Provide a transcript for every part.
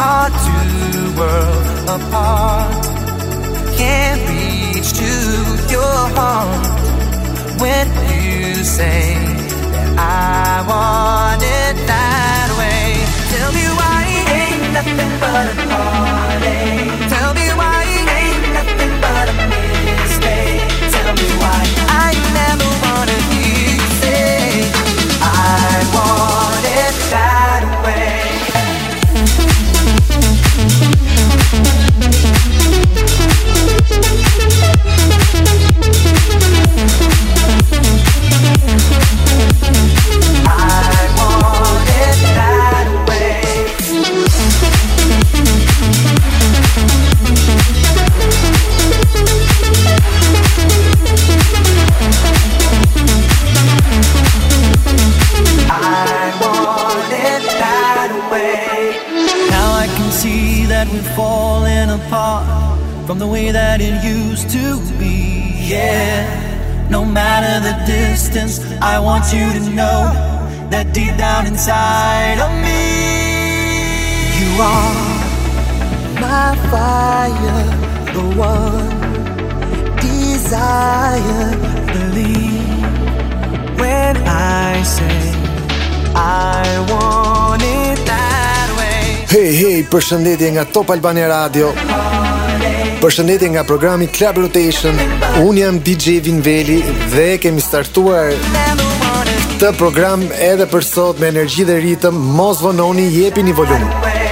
are two worlds apart. Can't reach to your heart when you say that I want it that way. Tell me why ain't nothing but a heartache. You to know that deep down inside of me, you are my fire, the one desire. Believe when I say I want it that way. Hey, hey, përshëndetje nga Top Albania Radio. Përshëndetje nga programi Club Rotation. Un jam DJ Vinveli dhe kemi startuar të program edhe për sot me energji dhe ritëm. Mos vononi, jepini volum.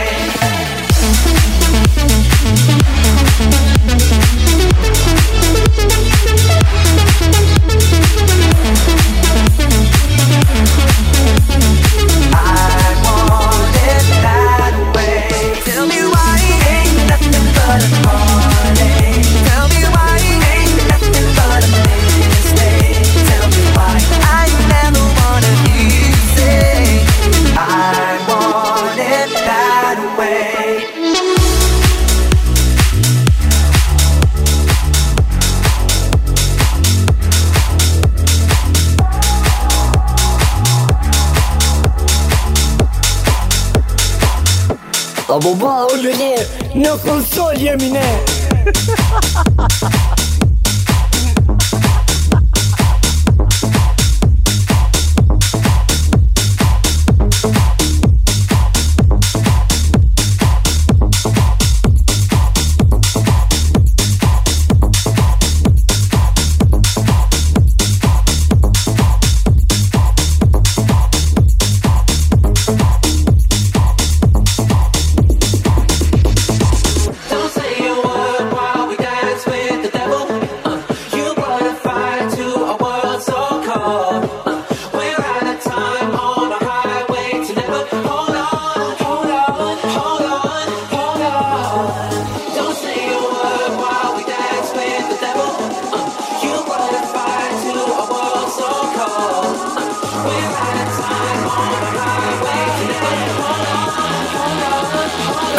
Apo ba, o lëne, në konsol jemi ne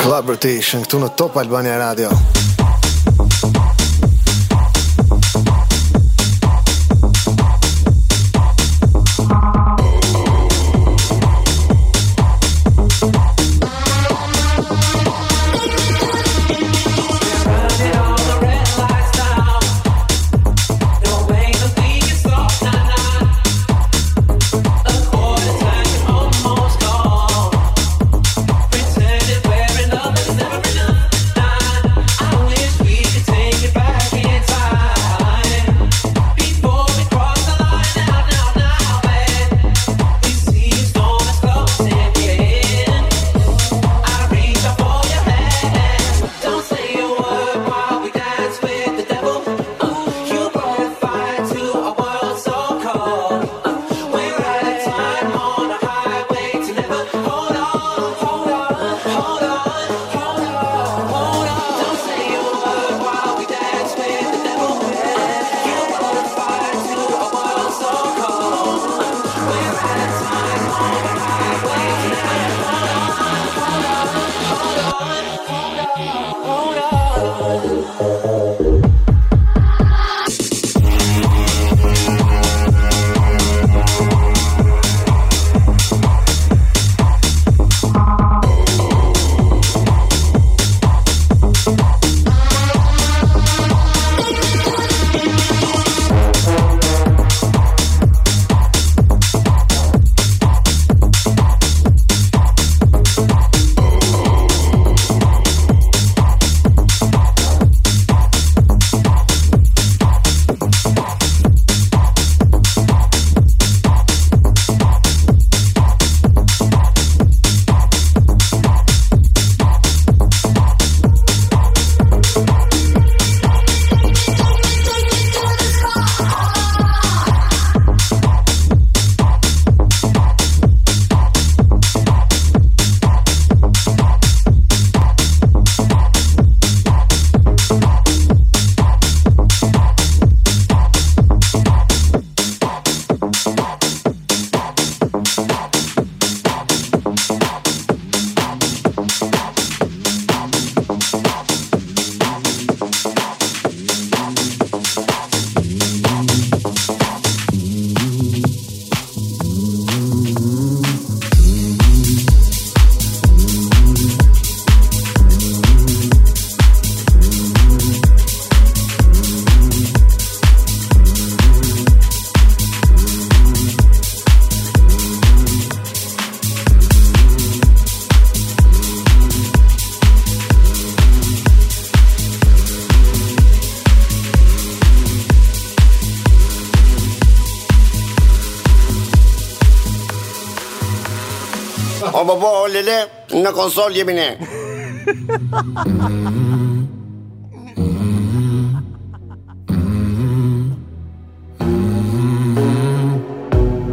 Rotation këtu në Top Albania Radio.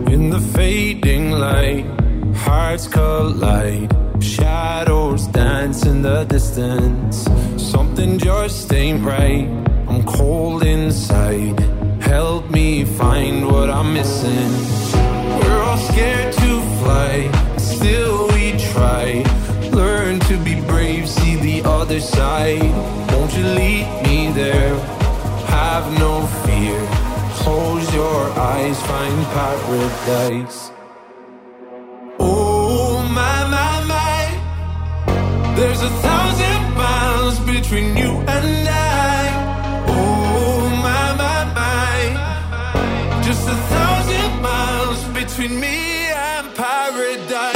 In the fading light, hearts collide. Shadows dance in the distance. Something just ain't right. I'm cold inside. Help me find what I'm missing. We're all scared to fly. Still try. Learn to be brave, see the other side. Won't you lead me there? Have no fear. Close your eyes, find paradise. Oh, my, my, my. There's a thousand miles between you and I. Oh, my, my, my. Just a thousand miles between me and paradise.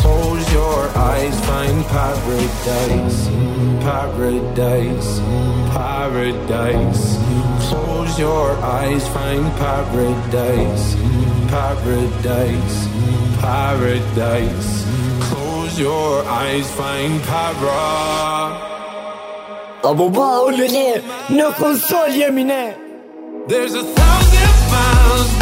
Close your eyes, find paradise, paradise paradise. Close your eyes, find paradise, paradise, paradise. Close your eyes, find paradise. Apo ba u lele, në konsol jemi ne There's a thousand miles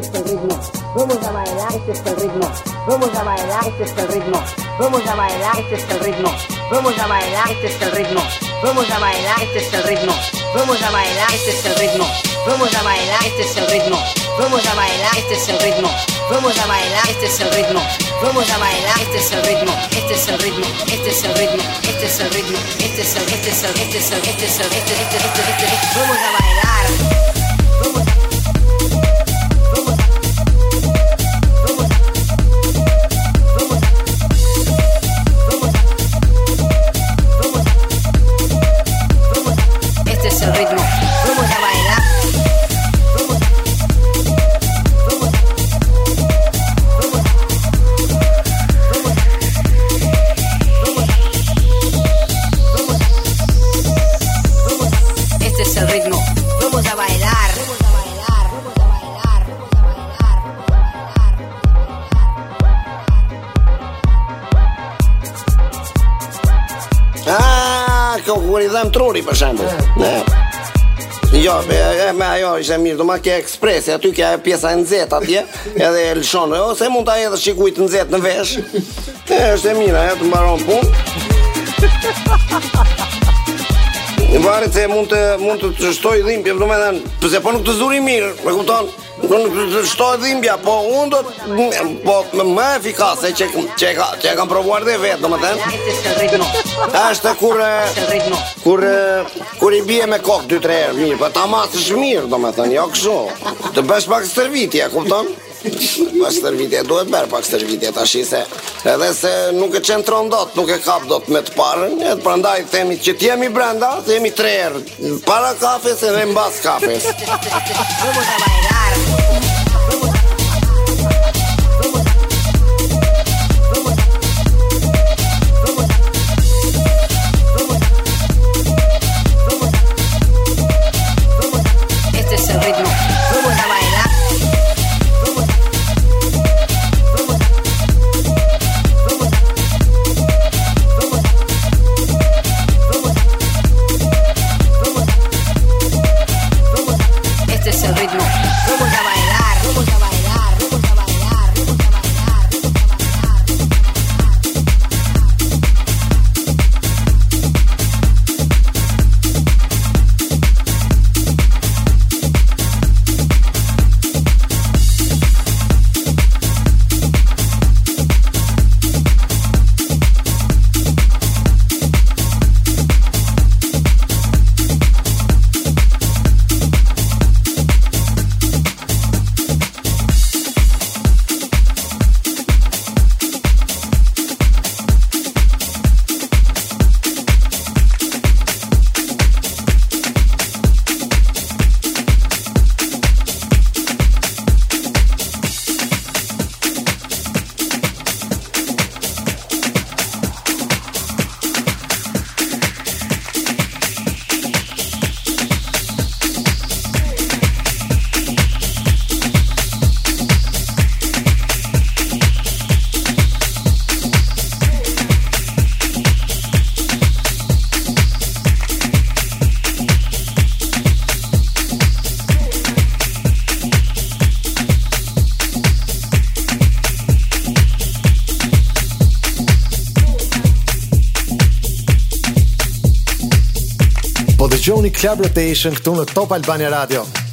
este es el ritmo. Vamos a bailar, este es el ritmo. Vamos a bailar, este es el ritmo. Vamos a bailar, este es el ritmo. Vamos a bailar, este es el ritmo. Vamos a bailar, este es el ritmo. Vamos a bailar, este es el ritmo. Vamos a bailar, este es el ritmo. Vamos a bailar, este es el ritmo. Vamos a bailar, este es el ritmo. Vamos a bailar, este es el ritmo. Este es el ritmo. Este es el ritmo. Este es el ritmo. Este es el este es el este es el este es el este este este este este Vamos a bailar. Për shembull. Ne. Jo, me, e, me ajo ishte mirë, do ma ke ekspresi, aty ke pjesa e nxehtë atje, edhe e lëshon, ose mund ta hedhësh shikujt nxehtë në vesh. E, është e mirë, ajo të mbaron punë. Në varet se mund të mund të të shtoj dhimbje, do të thënë, pse po nuk të zuri mirë, e kupton? Të shtoj dhimbja, po unë do të po më efikase që që ka që e kam provuar dhe vetë, domethënë. Është kur kur kur i bie me kokë dy tre herë mirë, po ta masësh mirë, domethënë, jo kështu. Të bësh pak stërvitje, kupton? Pak stërvitje, duhet bërë pak stërvitje tash se edhe se nuk e qentron dot, nuk e kap dot me të parën, e prandaj themi që të jemi brenda, themi tre herë, para kafes edhe mbas kafes. Club Rotation këtu në Top Albania Radio.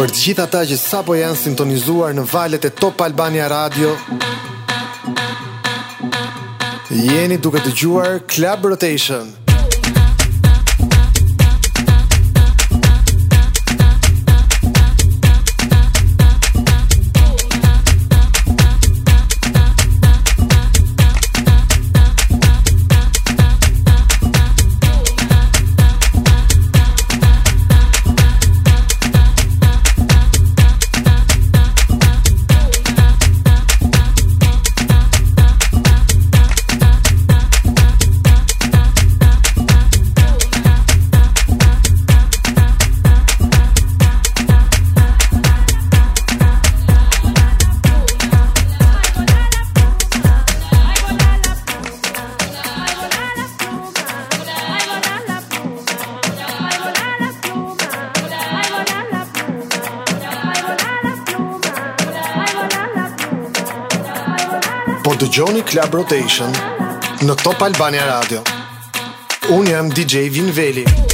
Për të gjithë ata që sapo janë sintonizuar në valët e Top Albania Radio, jeni duke dëgjuar Club Rotation. dëgjoni Club Rotation në Top Albania Radio. Unë jam DJ Vinveli. Veli.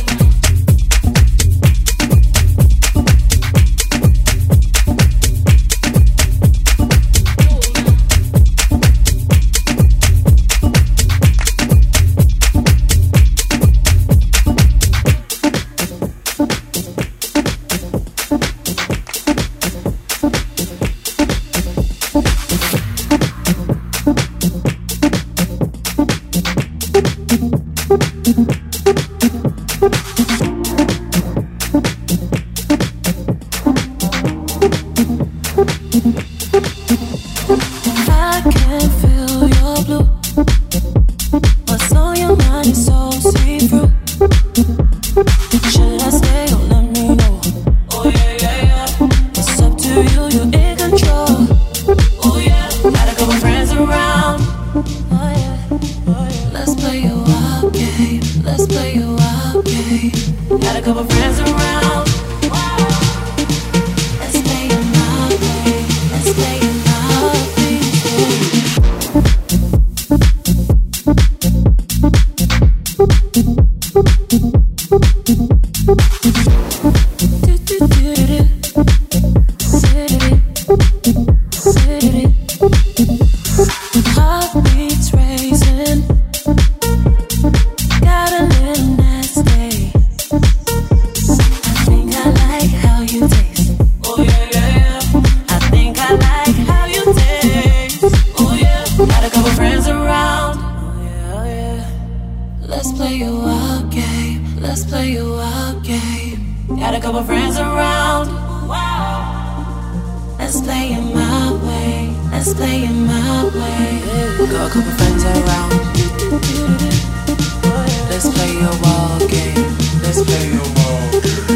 cover my friends around. Let's play it my way. Let's play it my way. Got a couple friends around. Let's play your ball game. Let's play your ball. game.